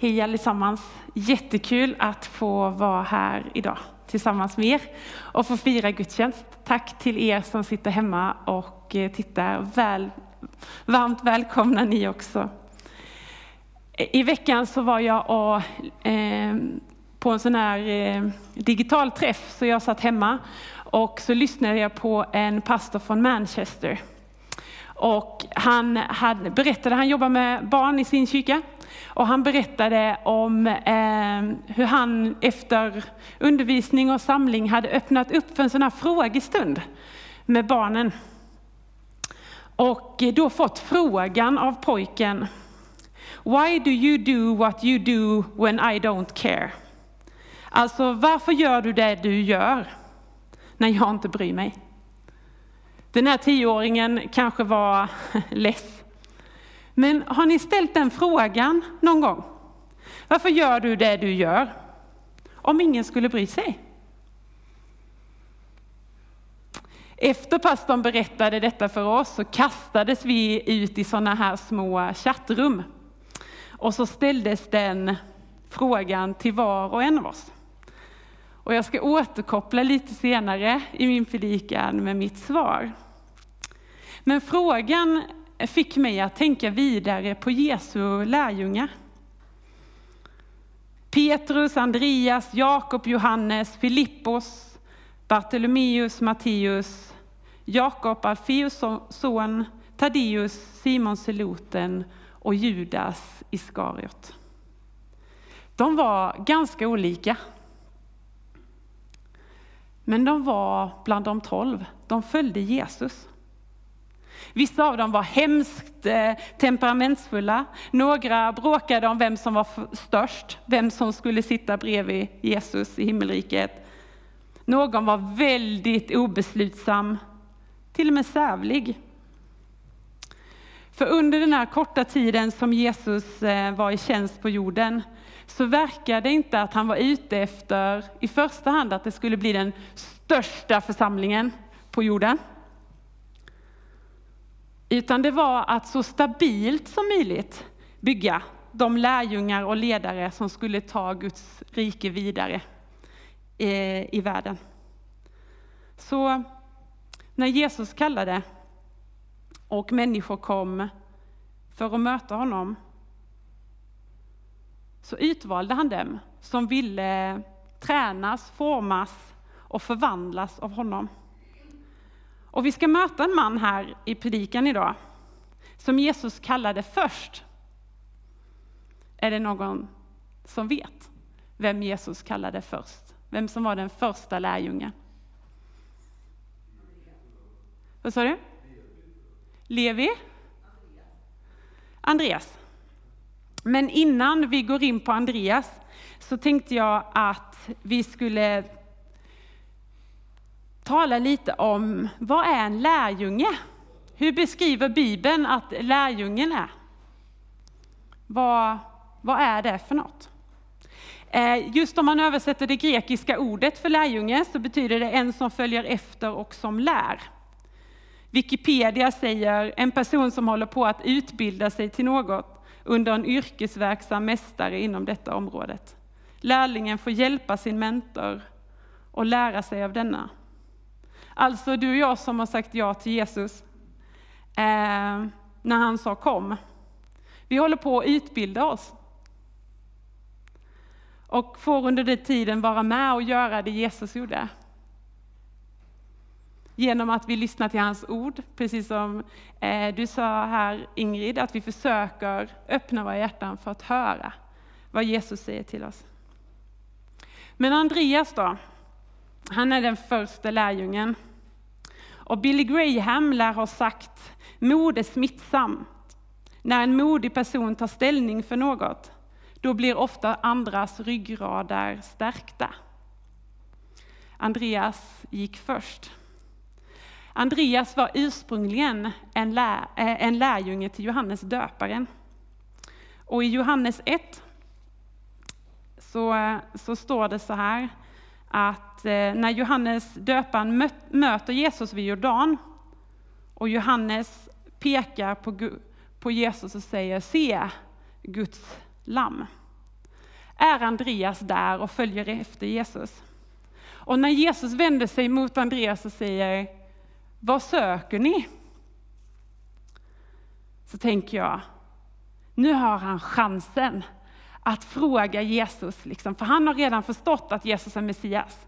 Hej allesammans! Jättekul att få vara här idag tillsammans med er och få fira gudstjänst. Tack till er som sitter hemma och eh, tittar. Väl, varmt välkomna ni också. I veckan så var jag och, eh, på en sån här eh, digital träff, så jag satt hemma och så lyssnade jag på en pastor från Manchester. Och han hade, berättade, han jobbar med barn i sin kyrka, och han berättade om eh, hur han efter undervisning och samling hade öppnat upp för en sån här frågestund med barnen. Och då fått frågan av pojken, Why do you do what you do when I don't care? Alltså, varför gör du det du gör när jag inte bryr mig? Den här tioåringen kanske var less men har ni ställt den frågan någon gång? Varför gör du det du gör? Om ingen skulle bry sig. Efter pastorn berättade detta för oss så kastades vi ut i sådana här små chattrum. Och så ställdes den frågan till var och en av oss. Och jag ska återkoppla lite senare i min predikan med mitt svar. Men frågan fick mig att tänka vidare på Jesu lärjungar. Petrus, Andreas, Jakob, Johannes, Filippos, Bartolomeus, Matteus, Jakob, Alfeus son, Taddeus, Simon Seloten och Judas Iskariot. De var ganska olika. Men de var bland de tolv. De följde Jesus. Vissa av dem var hemskt eh, temperamentsfulla. Några bråkade om vem som var störst, vem som skulle sitta bredvid Jesus i himmelriket. Någon var väldigt obeslutsam, till och med sävlig. För under den här korta tiden som Jesus eh, var i tjänst på jorden så verkade det inte att han var ute efter i första hand att det skulle bli den största församlingen på jorden. Utan det var att så stabilt som möjligt bygga de lärjungar och ledare som skulle ta Guds rike vidare eh, i världen. Så när Jesus kallade och människor kom för att möta honom så utvalde han dem som ville tränas, formas och förvandlas av honom. Och vi ska möta en man här i predikan idag som Jesus kallade först. Är det någon som vet vem Jesus kallade först? Vem som var den första lärjungen? Vad sa du? Levi? Andreas. Men innan vi går in på Andreas så tänkte jag att vi skulle tala lite om vad är en lärjunge? Hur beskriver Bibeln att lärjungen är? Vad, vad är det för något? Eh, just om man översätter det grekiska ordet för lärjunge så betyder det en som följer efter och som lär. Wikipedia säger en person som håller på att utbilda sig till något under en yrkesverksam mästare inom detta området. Lärlingen får hjälpa sin mentor och lära sig av denna. Alltså du och jag som har sagt ja till Jesus eh, när han sa kom. Vi håller på att utbilda oss. Och får under den tiden vara med och göra det Jesus gjorde. Genom att vi lyssnar till hans ord, precis som eh, du sa här Ingrid, att vi försöker öppna våra hjärtan för att höra vad Jesus säger till oss. Men Andreas då? Han är den första lärjungen. Och Billy Graham lär ha sagt, mod är smittsamt. När en modig person tar ställning för något, då blir ofta andras ryggrader stärkta. Andreas gick först. Andreas var ursprungligen en, lär, eh, en lärjunge till Johannes döparen. Och i Johannes 1 så, så står det så här, att Eh, när Johannes döparen möter Jesus vid Jordan och Johannes pekar på, på Jesus och säger se Guds lamm. är Andreas där och följer efter Jesus. Och när Jesus vänder sig mot Andreas och säger, vad söker ni? Så tänker jag, nu har han chansen att fråga Jesus, liksom, för han har redan förstått att Jesus är Messias.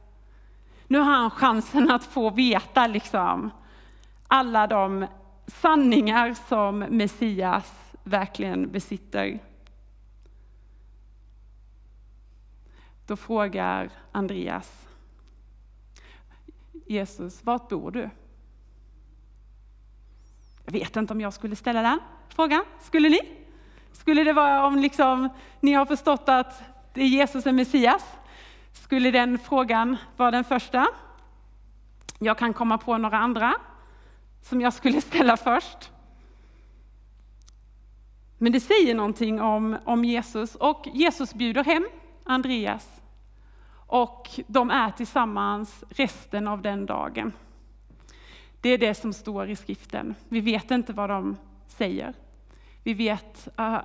Nu har han chansen att få veta liksom, alla de sanningar som Messias verkligen besitter. Då frågar Andreas Jesus, vart bor du? Jag vet inte om jag skulle ställa den frågan. Skulle ni? Skulle det vara om liksom, ni har förstått att det är Jesus är Messias? Skulle den frågan vara den första? Jag kan komma på några andra som jag skulle ställa först. Men det säger någonting om, om Jesus och Jesus bjuder hem Andreas och de är tillsammans resten av den dagen. Det är det som står i skriften. Vi vet inte vad de säger. Vi vet uh,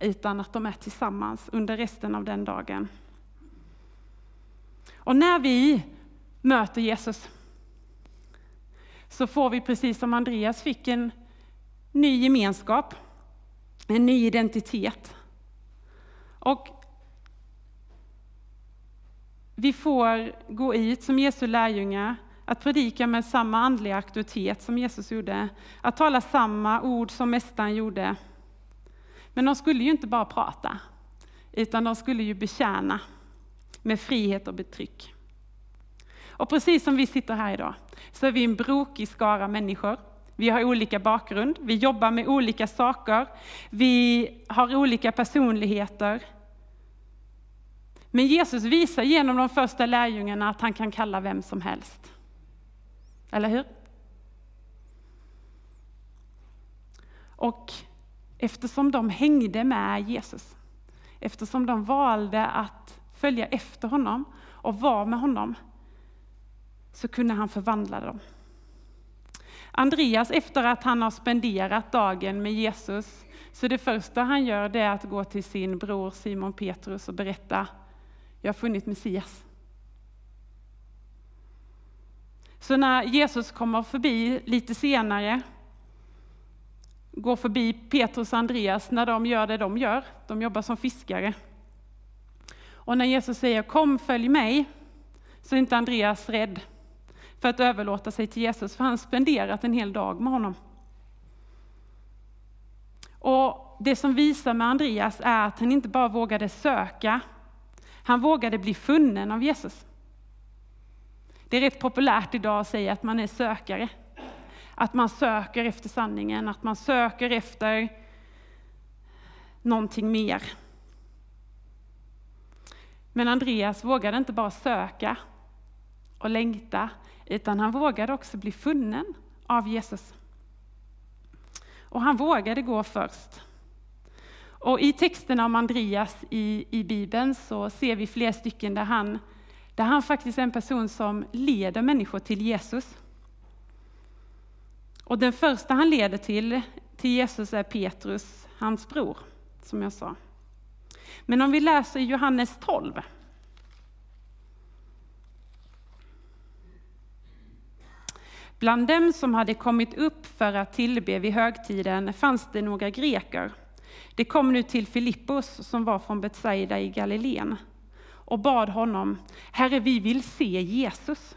utan att de är tillsammans under resten av den dagen. Och när vi möter Jesus så får vi precis som Andreas fick en ny gemenskap, en ny identitet. Och vi får gå ut som Jesu lärjungar, att predika med samma andliga auktoritet som Jesus gjorde, att tala samma ord som Mästaren gjorde. Men de skulle ju inte bara prata, utan de skulle ju betjäna med frihet och betryck. Och precis som vi sitter här idag, så är vi en brokig skara människor. Vi har olika bakgrund, vi jobbar med olika saker, vi har olika personligheter. Men Jesus visar genom de första lärjungarna att han kan kalla vem som helst. Eller hur? Och eftersom de hängde med Jesus, eftersom de valde att följa efter honom och vara med honom, så kunde han förvandla dem. Andreas, efter att han har spenderat dagen med Jesus, så det första han gör det är att gå till sin bror Simon Petrus och berätta, jag har funnit Messias. Så när Jesus kommer förbi lite senare, går förbi Petrus och Andreas när de gör det de gör, de jobbar som fiskare. Och när Jesus säger kom följ mig, så är inte Andreas rädd för att överlåta sig till Jesus, för han spenderat en hel dag med honom. Och Det som visar med Andreas är att han inte bara vågade söka, han vågade bli funnen av Jesus. Det är rätt populärt idag att säga att man är sökare. Att man söker efter sanningen, att man söker efter någonting mer. Men Andreas vågade inte bara söka och längta, utan han vågade också bli funnen av Jesus. Och han vågade gå först. Och I texterna om Andreas i, i Bibeln så ser vi fler stycken där han, där han faktiskt är en person som leder människor till Jesus. Och den första han leder till, till Jesus är Petrus, hans bror, som jag sa. Men om vi läser Johannes 12, Bland dem som hade kommit upp för att tillbe vid högtiden fanns det några greker. De kom nu till Filippos som var från Betsaida i Galileen och bad honom, Herre vi vill se Jesus.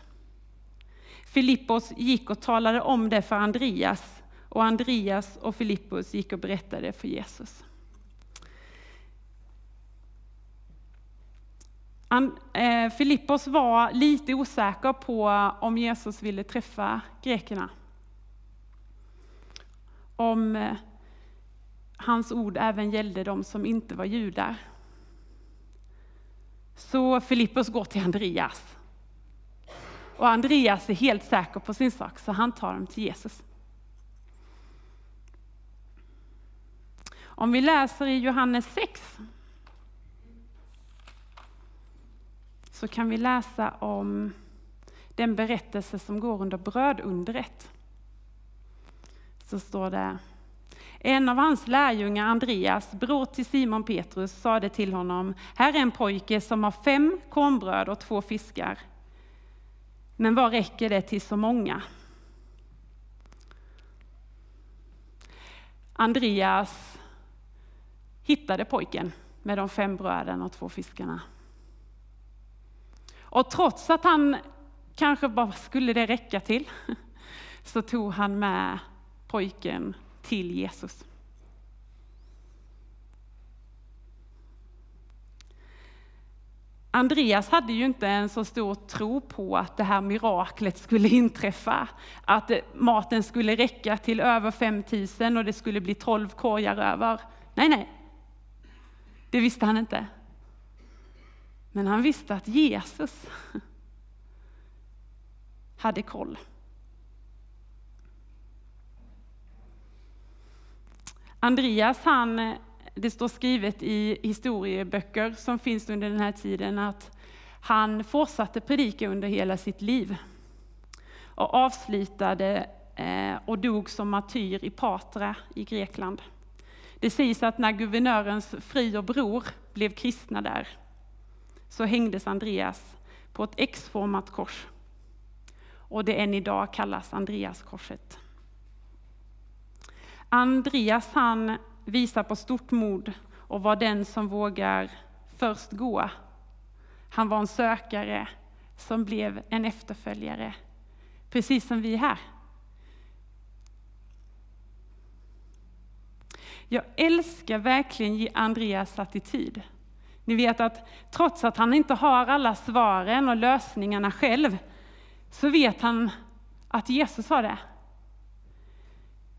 Filippos gick och talade om det för Andreas och Andreas och Filippos gick och berättade för Jesus. Eh, Filippos var lite osäker på om Jesus ville träffa grekerna. Om eh, hans ord även gällde de som inte var judar. Så Filippos går till Andreas. Och Andreas är helt säker på sin sak, så han tar dem till Jesus. Om vi läser i Johannes 6 så kan vi läsa om den berättelse som går under brödundret. Så står det En av hans lärjungar, Andreas, bror till Simon Petrus, sade till honom, här är en pojke som har fem kornbröd och två fiskar. Men vad räcker det till så många? Andreas hittade pojken med de fem bröden och två fiskarna. Och trots att han kanske bara skulle det räcka till, så tog han med pojken till Jesus. Andreas hade ju inte en så stor tro på att det här miraklet skulle inträffa. Att maten skulle räcka till över 5000 och det skulle bli 12 korgar över. Nej, nej. Det visste han inte. Men han visste att Jesus hade koll. Andreas, han, det står skrivet i historieböcker som finns under den här tiden att han fortsatte predika under hela sitt liv och avslutade eh, och dog som martyr i Patra i Grekland. Det sägs att när guvernörens fru och bror blev kristna där så hängdes Andreas på ett X-format kors. Och det än idag kallas Andreaskorset. Andreas han visar på stort mod och var den som vågar först gå. Han var en sökare som blev en efterföljare, precis som vi här. Jag älskar verkligen Andreas attityd. Ni vet att trots att han inte har alla svaren och lösningarna själv, så vet han att Jesus har det.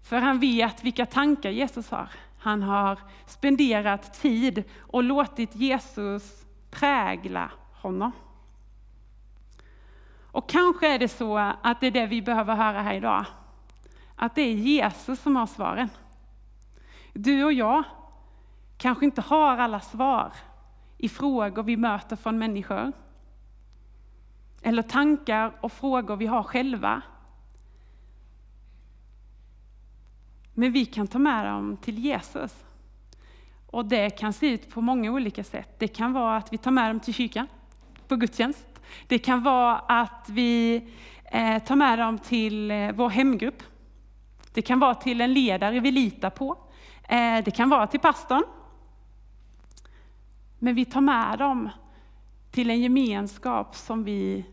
För han vet vilka tankar Jesus har. Han har spenderat tid och låtit Jesus prägla honom. Och kanske är det så att det är det vi behöver höra här idag. Att det är Jesus som har svaren. Du och jag kanske inte har alla svar i frågor vi möter från människor. Eller tankar och frågor vi har själva. Men vi kan ta med dem till Jesus. Och det kan se ut på många olika sätt. Det kan vara att vi tar med dem till kyrkan på gudstjänst. Det kan vara att vi eh, tar med dem till eh, vår hemgrupp. Det kan vara till en ledare vi litar på. Eh, det kan vara till pastorn. Men vi tar med dem till en gemenskap som vi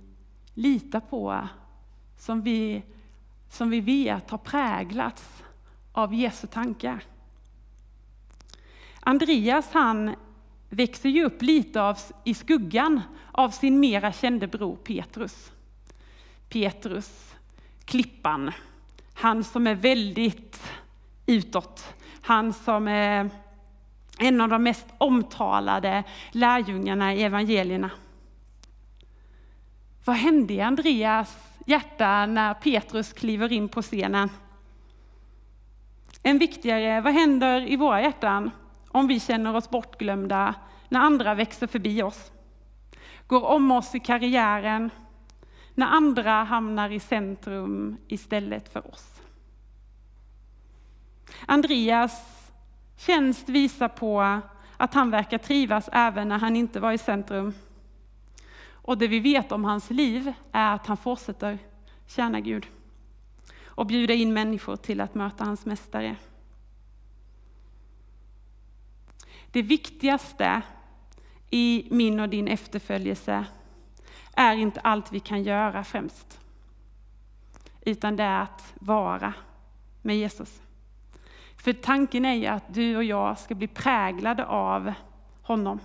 litar på, som vi, som vi vet har präglats av Jesu tankar. Andreas han växer ju upp lite av, i skuggan av sin mera kände bror Petrus. Petrus, klippan, han som är väldigt utåt, han som är en av de mest omtalade lärjungarna i evangelierna. Vad hände i Andreas hjärta när Petrus kliver in på scenen? Än viktigare, vad händer i våra hjärtan om vi känner oss bortglömda när andra växer förbi oss? Går om oss i karriären, när andra hamnar i centrum istället för oss. Andreas tjänst visar på att han verkar trivas även när han inte var i centrum. Och det vi vet om hans liv är att han fortsätter tjäna Gud och bjuda in människor till att möta hans mästare. Det viktigaste i min och din efterföljelse är inte allt vi kan göra främst, utan det är att vara med Jesus. För tanken är ju att du och jag ska bli präglade av honom.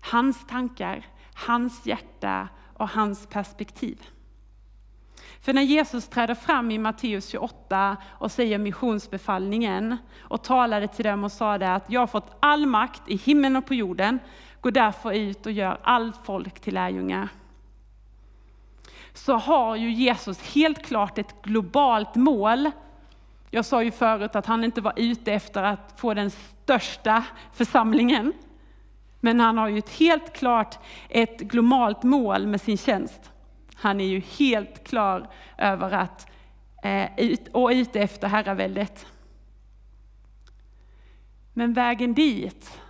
Hans tankar, hans hjärta och hans perspektiv. För när Jesus träder fram i Matteus 28 och säger missionsbefallningen och talade till dem och sade att jag har fått all makt i himlen och på jorden, gå därför ut och gör allt folk till lärjungar. Så har ju Jesus helt klart ett globalt mål. Jag sa ju förut att han inte var ute efter att få den största församlingen. Men han har ju ett helt klart ett globalt mål med sin tjänst. Han är ju helt klar över att, eh, och ute efter herraväldet. Men vägen dit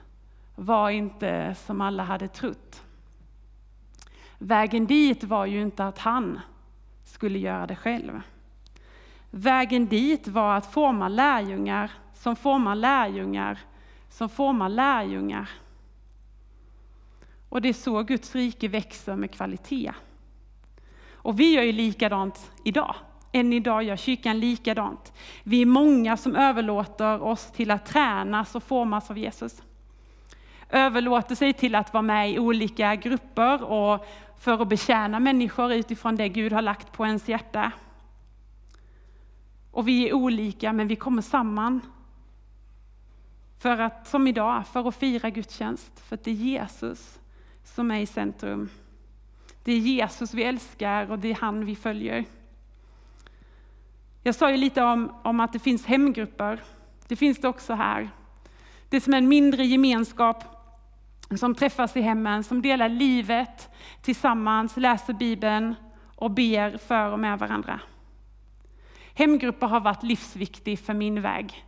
var inte som alla hade trott. Vägen dit var ju inte att han skulle göra det själv. Vägen dit var att forma lärjungar som formar lärjungar som formar lärjungar. Och det är så Guds rike växer med kvalitet. Och vi gör ju likadant idag. Än idag gör kyrkan likadant. Vi är många som överlåter oss till att tränas och formas av Jesus. Överlåter sig till att vara med i olika grupper och för att betjäna människor utifrån det Gud har lagt på ens hjärta. Och vi är olika, men vi kommer samman. För att, som idag, för att fira gudstjänst. För att det är Jesus som är i centrum. Det är Jesus vi älskar och det är han vi följer. Jag sa ju lite om, om att det finns hemgrupper. Det finns det också här. Det är som en mindre gemenskap som träffas i hemmen, som delar livet tillsammans, läser Bibeln och ber för och med varandra. Hemgrupper har varit livsviktig för min väg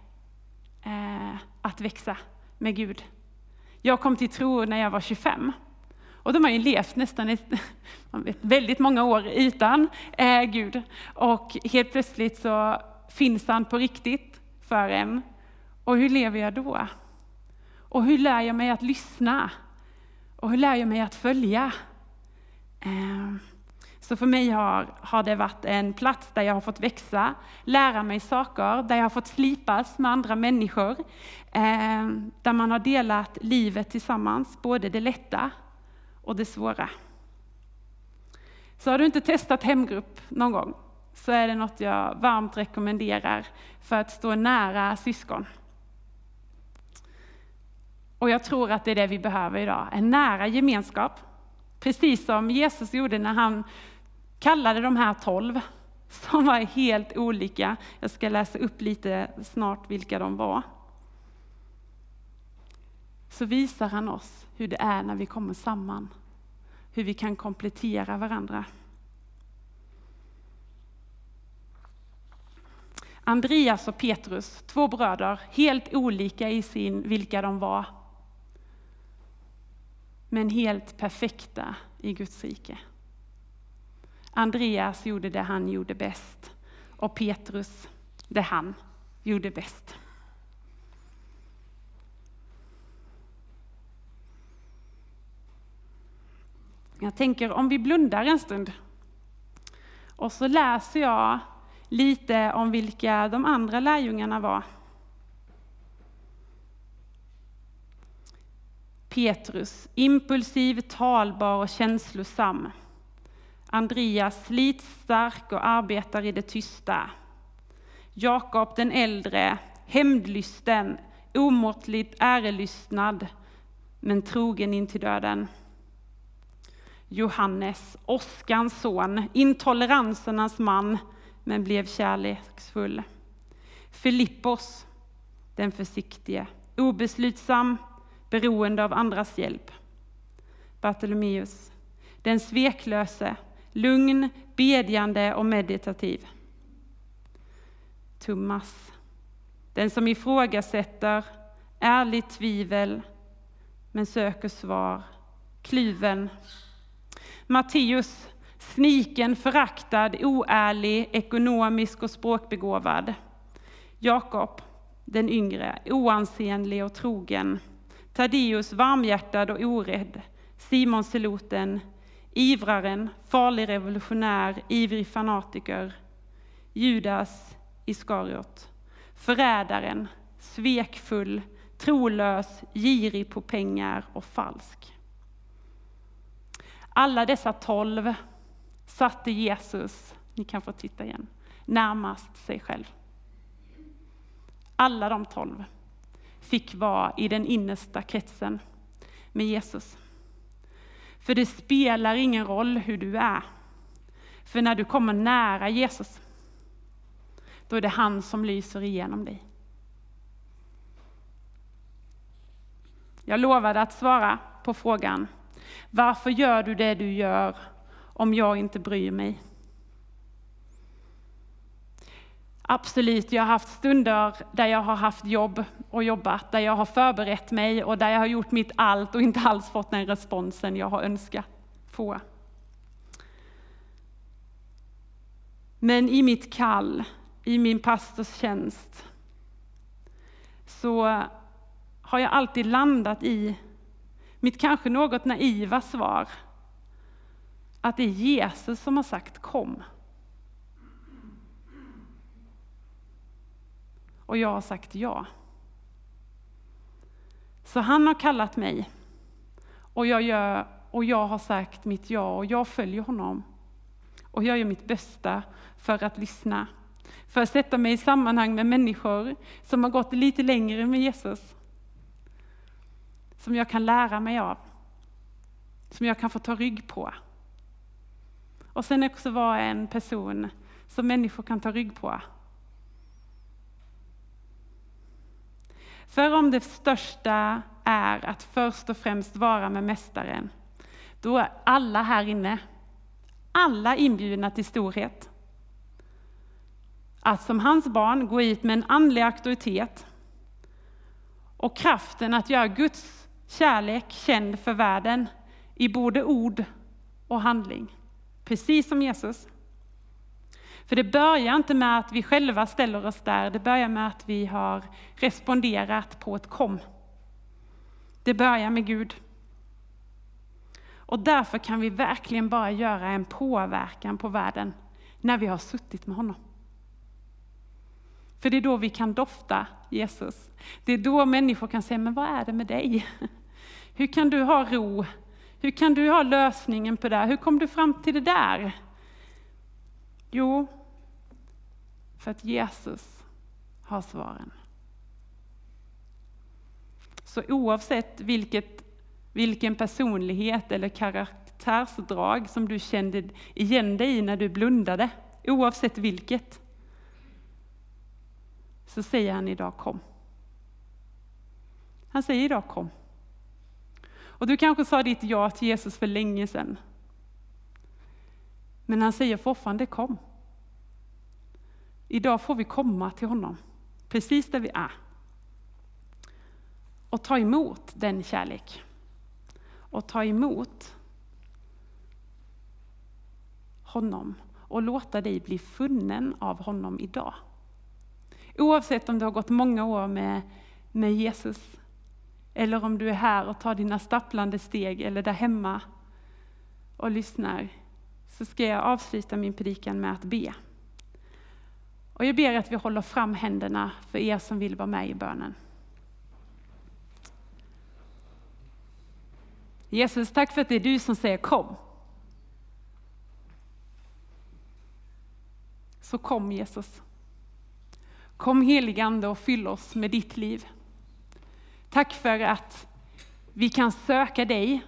eh, att växa med Gud. Jag kom till tro när jag var 25. Och de har ju levt nästan ett, vet, väldigt många år utan eh, Gud. Och helt plötsligt så finns han på riktigt för en. Och hur lever jag då? Och hur lär jag mig att lyssna? Och hur lär jag mig att följa? Eh, så för mig har, har det varit en plats där jag har fått växa, lära mig saker, där jag har fått slipas med andra människor, eh, där man har delat livet tillsammans, både det lätta och det svåra. Så har du inte testat hemgrupp någon gång, så är det något jag varmt rekommenderar för att stå nära syskon. Och jag tror att det är det vi behöver idag, en nära gemenskap. Precis som Jesus gjorde när han kallade de här tolv, som var helt olika. Jag ska läsa upp lite snart vilka de var. Så visar han oss hur det är när vi kommer samman. Hur vi kan komplettera varandra. Andreas och Petrus, två bröder, helt olika i sin vilka de var. Men helt perfekta i Guds rike. Andreas gjorde det han gjorde bäst och Petrus det han gjorde bäst. Jag tänker om vi blundar en stund och så läser jag lite om vilka de andra lärjungarna var. Petrus, impulsiv, talbar och känslosam. Andreas slitstark och arbetar i det tysta. Jakob den äldre, hämndlysten, omåttligt ärelystnad, men trogen in till döden. Johannes, åskans son, intoleransernas man, men blev kärleksfull. Filippos, den försiktige, obeslutsam, beroende av andras hjälp. Bartolomeus, den sveklöse, lugn, bedjande och meditativ. Thomas, den som ifrågasätter, ärligt tvivel, men söker svar, kluven. Matteus, sniken, föraktad, oärlig, ekonomisk och språkbegåvad. Jakob, den yngre, oansenlig och trogen. Taddeus, varmhjärtad och orädd. Simon Seloten, ivraren, farlig revolutionär, ivrig fanatiker, Judas Iskariot, förrädaren, svekfull, trolös, girig på pengar och falsk. Alla dessa tolv satte Jesus, ni kan få titta igen, närmast sig själv. Alla de tolv fick vara i den innersta kretsen med Jesus. För det spelar ingen roll hur du är. För när du kommer nära Jesus, då är det han som lyser igenom dig. Jag lovade att svara på frågan, varför gör du det du gör om jag inte bryr mig? Absolut, jag har haft stunder där jag har haft jobb och jobbat, där jag har förberett mig och där jag har gjort mitt allt och inte alls fått den responsen jag har önskat få. Men i mitt kall, i min pastors tjänst, så har jag alltid landat i mitt kanske något naiva svar, att det är Jesus som har sagt kom. Och jag har sagt ja. Så han har kallat mig och jag, gör, och jag har sagt mitt ja och jag följer honom. Och jag gör mitt bästa för att lyssna. För att sätta mig i sammanhang med människor som har gått lite längre med Jesus. Som jag kan lära mig av. Som jag kan få ta rygg på. Och sen också vara en person som människor kan ta rygg på. För om det största är att först och främst vara med Mästaren, då är alla här inne, alla inbjudna till storhet. Att som hans barn gå ut med en andlig auktoritet och kraften att göra Guds kärlek känd för världen i både ord och handling. Precis som Jesus. För det börjar inte med att vi själva ställer oss där, det börjar med att vi har responderat på ett kom. Det börjar med Gud. Och därför kan vi verkligen bara göra en påverkan på världen när vi har suttit med honom. För det är då vi kan dofta Jesus. Det är då människor kan säga, men vad är det med dig? Hur kan du ha ro? Hur kan du ha lösningen på det? Hur kom du fram till det där? Jo, för att Jesus har svaren. Så oavsett vilket, vilken personlighet eller karaktärsdrag som du kände igen dig i när du blundade, oavsett vilket, så säger han idag kom. Han säger idag kom. Och du kanske sa ditt ja till Jesus för länge sedan. Men han säger fortfarande kom. Idag får vi komma till honom, precis där vi är. Och ta emot den kärlek. Och ta emot honom och låta dig bli funnen av honom idag. Oavsett om du har gått många år med, med Jesus, eller om du är här och tar dina stapplande steg, eller där hemma och lyssnar, så ska jag avsluta min predikan med att be. Och jag ber att vi håller fram händerna för er som vill vara med i bönen. Jesus, tack för att det är du som säger kom. Så kom Jesus. Kom heligande och fyll oss med ditt liv. Tack för att vi kan söka dig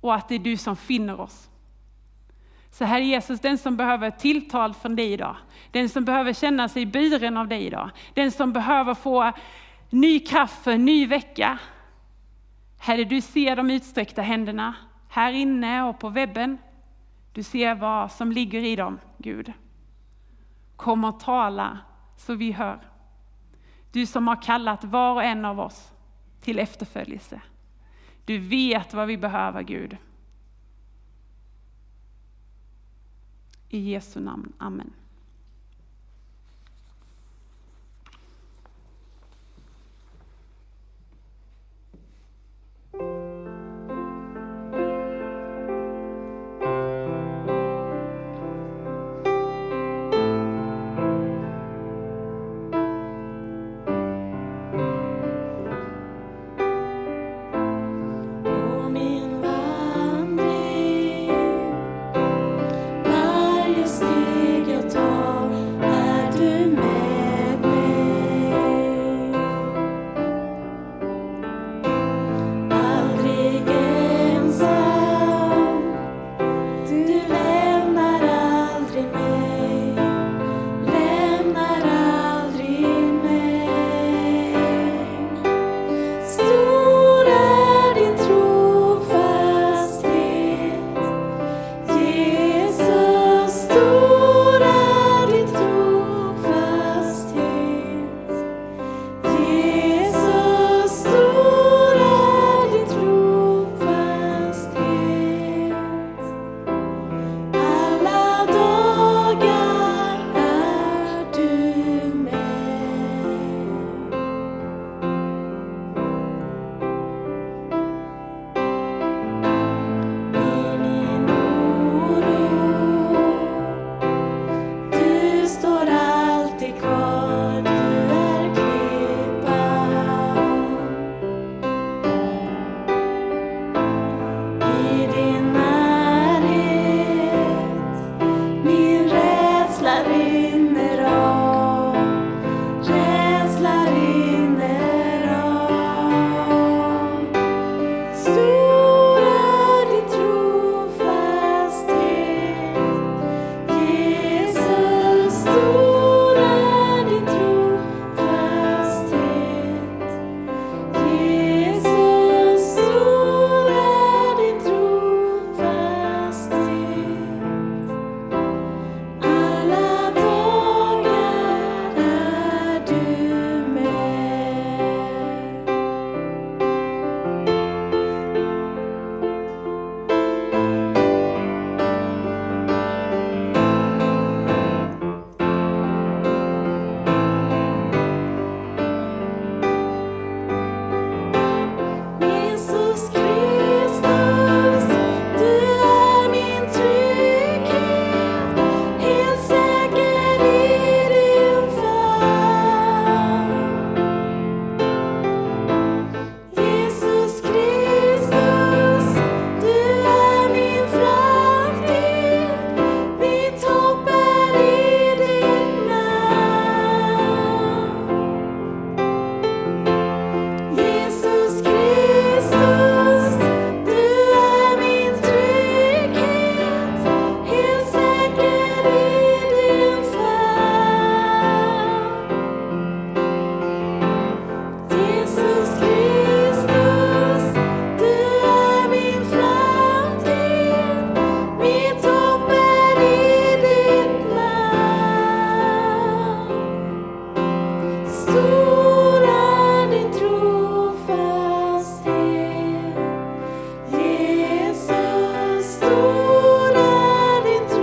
och att det är du som finner oss. Så Herre Jesus, den som behöver tilltal från dig idag, den som behöver känna sig buren av dig idag, den som behöver få ny kraft för en ny vecka. Herre, du ser de utsträckta händerna här inne och på webben. Du ser vad som ligger i dem, Gud. Kom och tala så vi hör. Du som har kallat var och en av oss till efterföljelse. Du vet vad vi behöver, Gud. I Jesu namn. Amen.